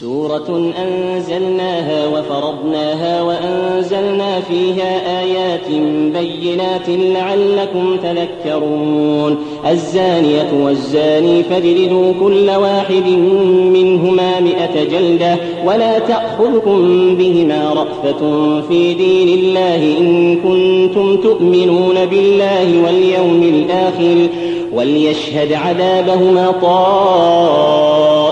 سورة أنزلناها وفرضناها وأنزلنا فيها آيات بينات لعلكم تذكرون. الزانية والزاني فاجلدوا كل واحد منهما مئة جلدة ولا تأخذكم بهما رأفة في دين الله إن كنتم تؤمنون بالله واليوم الآخر وليشهد عذابهما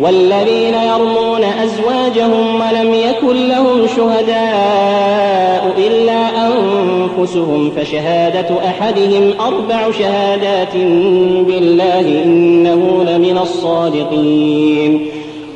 والذين يرمون أزواجهم ولم يكن لهم شهداء إلا أنفسهم فشهادة أحدهم أربع شهادات بالله إنه لمن الصادقين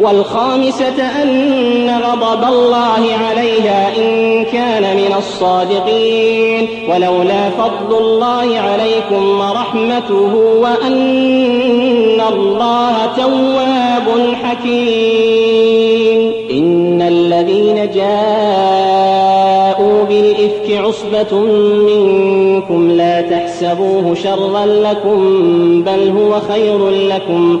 والخامسة أن غضب الله عليها إن كان من الصادقين. ولولا فضل الله عليكم ورحمته وأن الله تواب حكيم. إن الذين جاءوا بالإفك عصبة منكم لا تحسبوه شرا لكم بل هو خير لكم.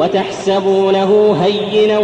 وتحسبونه هينا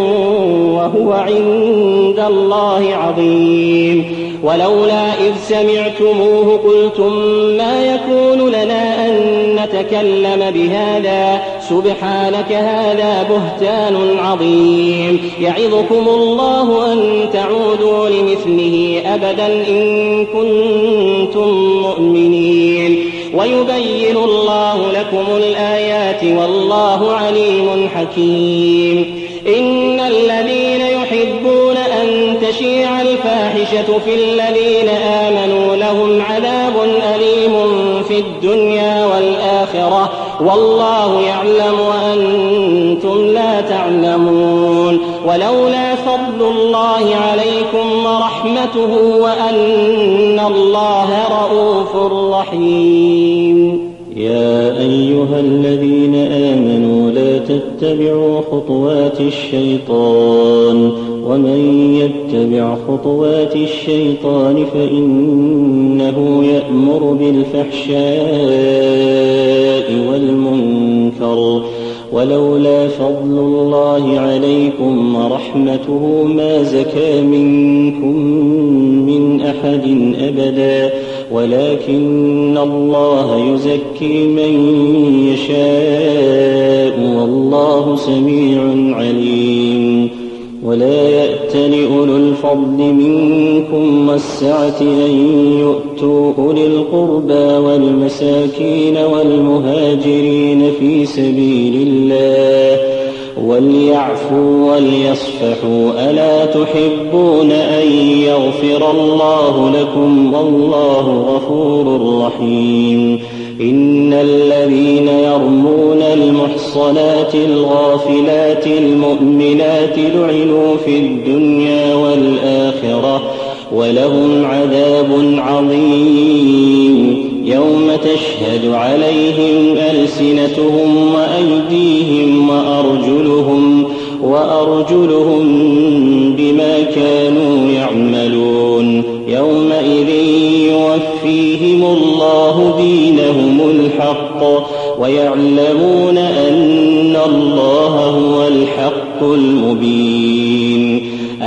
وهو عند الله عظيم. ولولا إذ سمعتموه قلتم ما يكون لنا أن نتكلم بهذا؟ سبحانك هذا بهتان عظيم. يعظكم الله أن تعودوا لمثله أبدا إن كنتم مؤمنين. ويبين الله لكم الآيات والله عليم حكيم. إن الذين يحبون أن تشيع الفاحشة في الذين آمنوا لهم عذاب أليم في الدنيا والآخرة. والله يعلم وأنتم لا تعلمون. ولولا فضل الله عليكم ورحمته وأن الله رءوف رحيم. يا أيها الذين آمنوا لا تتبعوا خطوات الشيطان. ومن يتبع خطوات الشيطان فإنه يأمر بالفحشاء والمنكر. ولولا فضل الله عليكم ورحمته ما زكى منكم من أحد أبدا. ولكن الله يزكي من يشاء والله سميع عليم. ولا يأت لأولو الفضل منكم والسعة أن يؤتوا أولي القربى والمساكين والمهاجرين في سبيل الله. وليعفوا وليصفحوا ألا تحبون أن يغفر الله لكم والله غفور رحيم إن الذين يرمون المحصنات الغافلات المؤمنات لعنوا في الدنيا والآخرة ولهم عذاب عظيم يوم تشهد عليهم ألسنتهم وأيديهم وأرجلهم وأرجلهم بما كانوا يعملون يومئذ يوفيهم الله دينهم الحق ويعلمون أن الله هو الحق المبين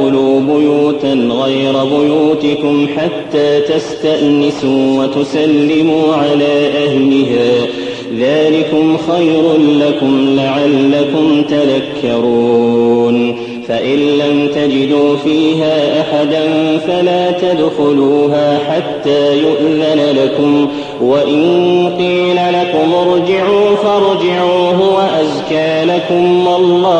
تدخلوا بيوتا غير بيوتكم حتى تستأنسوا وتسلموا على أهلها. ذلكم خير لكم لعلكم تذكرون. فإن لم تجدوا فيها أحدا فلا تدخلوها حتى يؤذن لكم. وإن قيل لكم ارجعوا فارجعوا هو أزكى لكم والله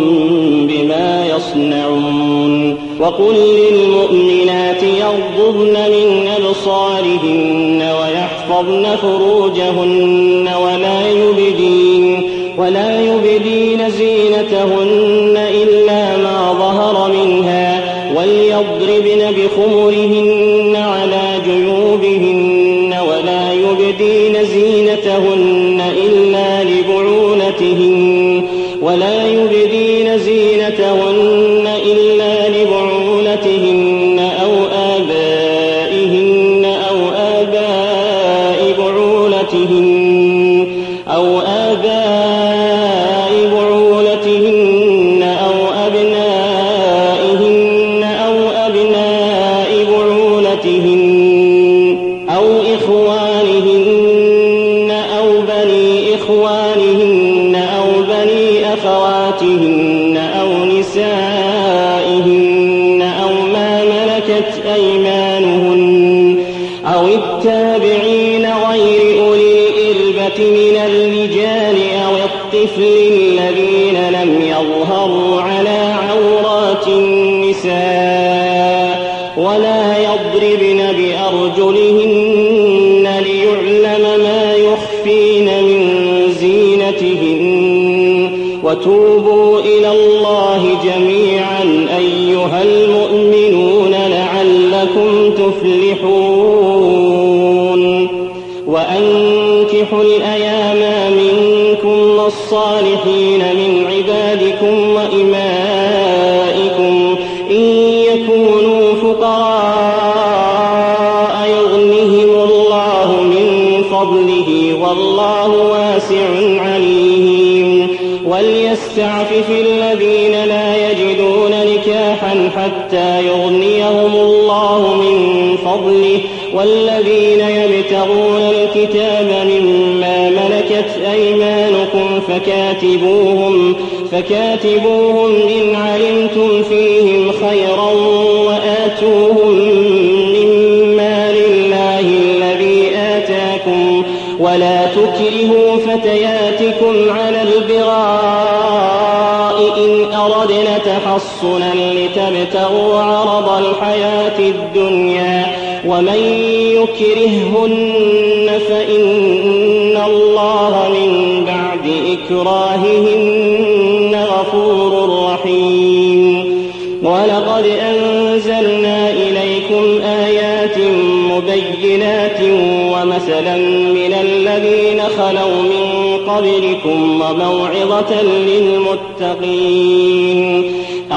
وقل للمؤمنات يغضضن من أبصارهن ويحفظن فروجهن ولا يبدين ولا يبدين زينتهن إلا ما ظهر منها وليضربن بخمرهن يخفين من زينتهن وتوبوا إلى الله جميعا أيها المؤمنون لعلكم تفلحون وأنكحوا الأيام منكم والصالحين من عبادكم فضله. والذين يبتغون الكتاب مما ملكت أيمانكم فكاتبوهم فكاتبوهم إن علمتم فيهم خيرا وآتوهم مما لله الذي آتاكم. ولا تكرهوا فتيات إليكم على البراء إن أردنا تحصنا لتبتغوا عرض الحياة الدنيا. ومن يكرههن فإن الله من بعد إكراههن غفور رحيم. ولقد أنزلنا إليكم آيات مبينات ومثلا من الذين خلوا من قبلكم وموعظة للمتقين.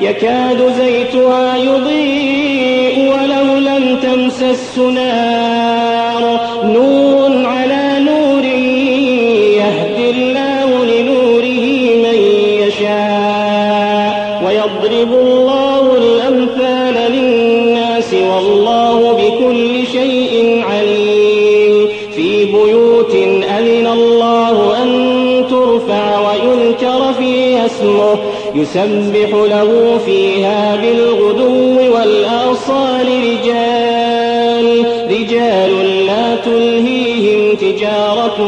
يكاد زيتها يضيء ولو لم تمسس نار يسبح له فيها بالغدو والآصال رجال رجال لا تلهيهم تجارة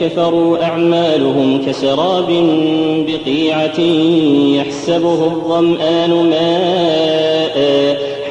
كفروا أعمالهم كسراب بقيعة يحسبه الظمآن ماء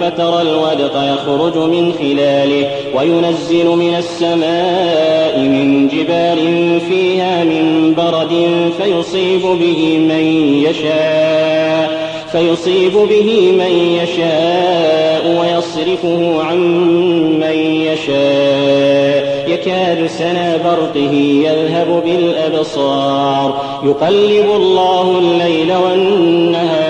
فترى الودق يخرج من خلاله وينزل من السماء من جبال فيها من برد فيصيب به من يشاء فيصيب به من يشاء ويصرفه عن من يشاء. يكاد سنا برقه يذهب بالأبصار. يقلب الله الليل والنهار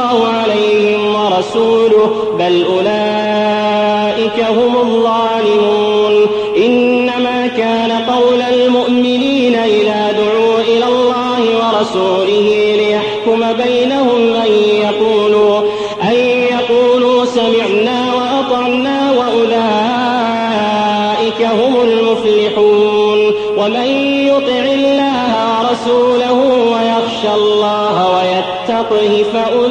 ورسوله بل أولئك هم الظالمون. إنما كان قول المؤمنين إذا دعوا إلى الله ورسوله ليحكم بينهم أن يقولوا أن يقولوا سمعنا وأطعنا وأولئك هم المفلحون. ومن يطع الله ورسوله ويخشى الله ويتقه فأولئك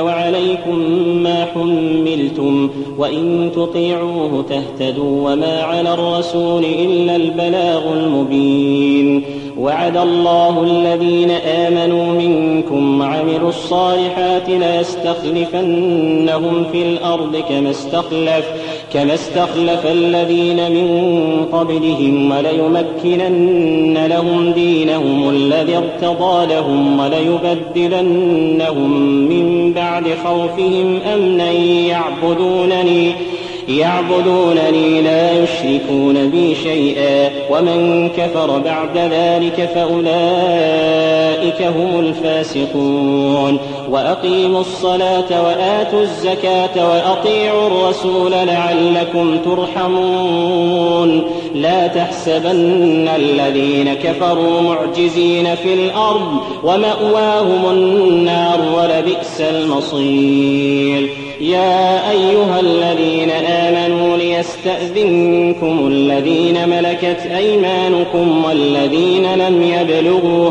وعليكم ما حملتم وإن تطيعوه تهتدوا وما على الرسول إلا البلاغ المبين. وعد الله الذين آمنوا منكم وعملوا الصالحات ليستخلفنهم في الأرض كما استخلف كما استخلف الذين من قبلهم وليمكنن لهم دينهم الذي ارتضى لهم وليبدلنهم من بعد خوفهم أمنا يعبدونني يعبدونني لا يشركون بي شيئا. ومن كفر بعد ذلك فأولئك هم الفاسقون. وأقيموا الصلاة وآتوا الزكاة وأطيعوا الرسول لعلكم ترحمون. لا تحسبن الذين كفروا معجزين في الأرض ومأواهم النار ولبئس المصير. يا أيها الذين آمنوا ليستأذنكم الذين ملكت أيمانكم والذين لم يبلغوا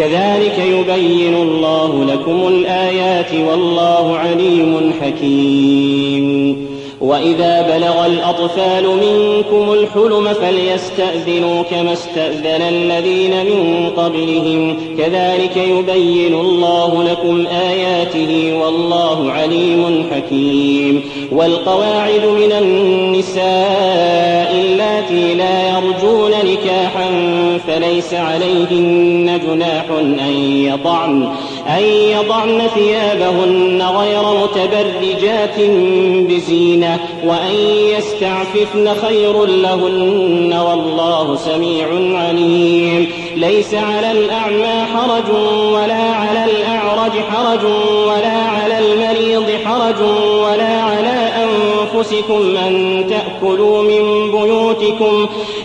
كذلك يبين الله لكم الآيات والله عليم حكيم. وإذا بلغ الأطفال منكم الحلم فليستأذنوا كما استأذن الذين من قبلهم. كذلك يبين الله لكم آياته والله عليم حكيم. والقواعد من النساء اللاتي لا يرجون فليس عليهن جناح أن يضعن أن يضعن ثيابهن غير متبرجات بزينة وأن يستعففن خير لهن والله سميع عليم. ليس على الأعمى حرج ولا على الأعرج حرج ولا على المريض حرج ولا على أنفسكم أن تأكلوا من بيوتكم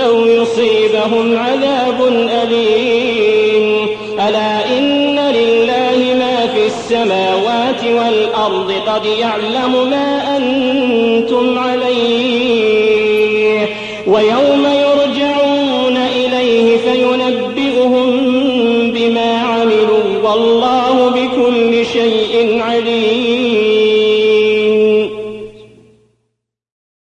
أو يصيبهم عذاب أليم. ألا إن لله ما في السماوات والأرض قد يعلم ما أنتم عليه. ويوم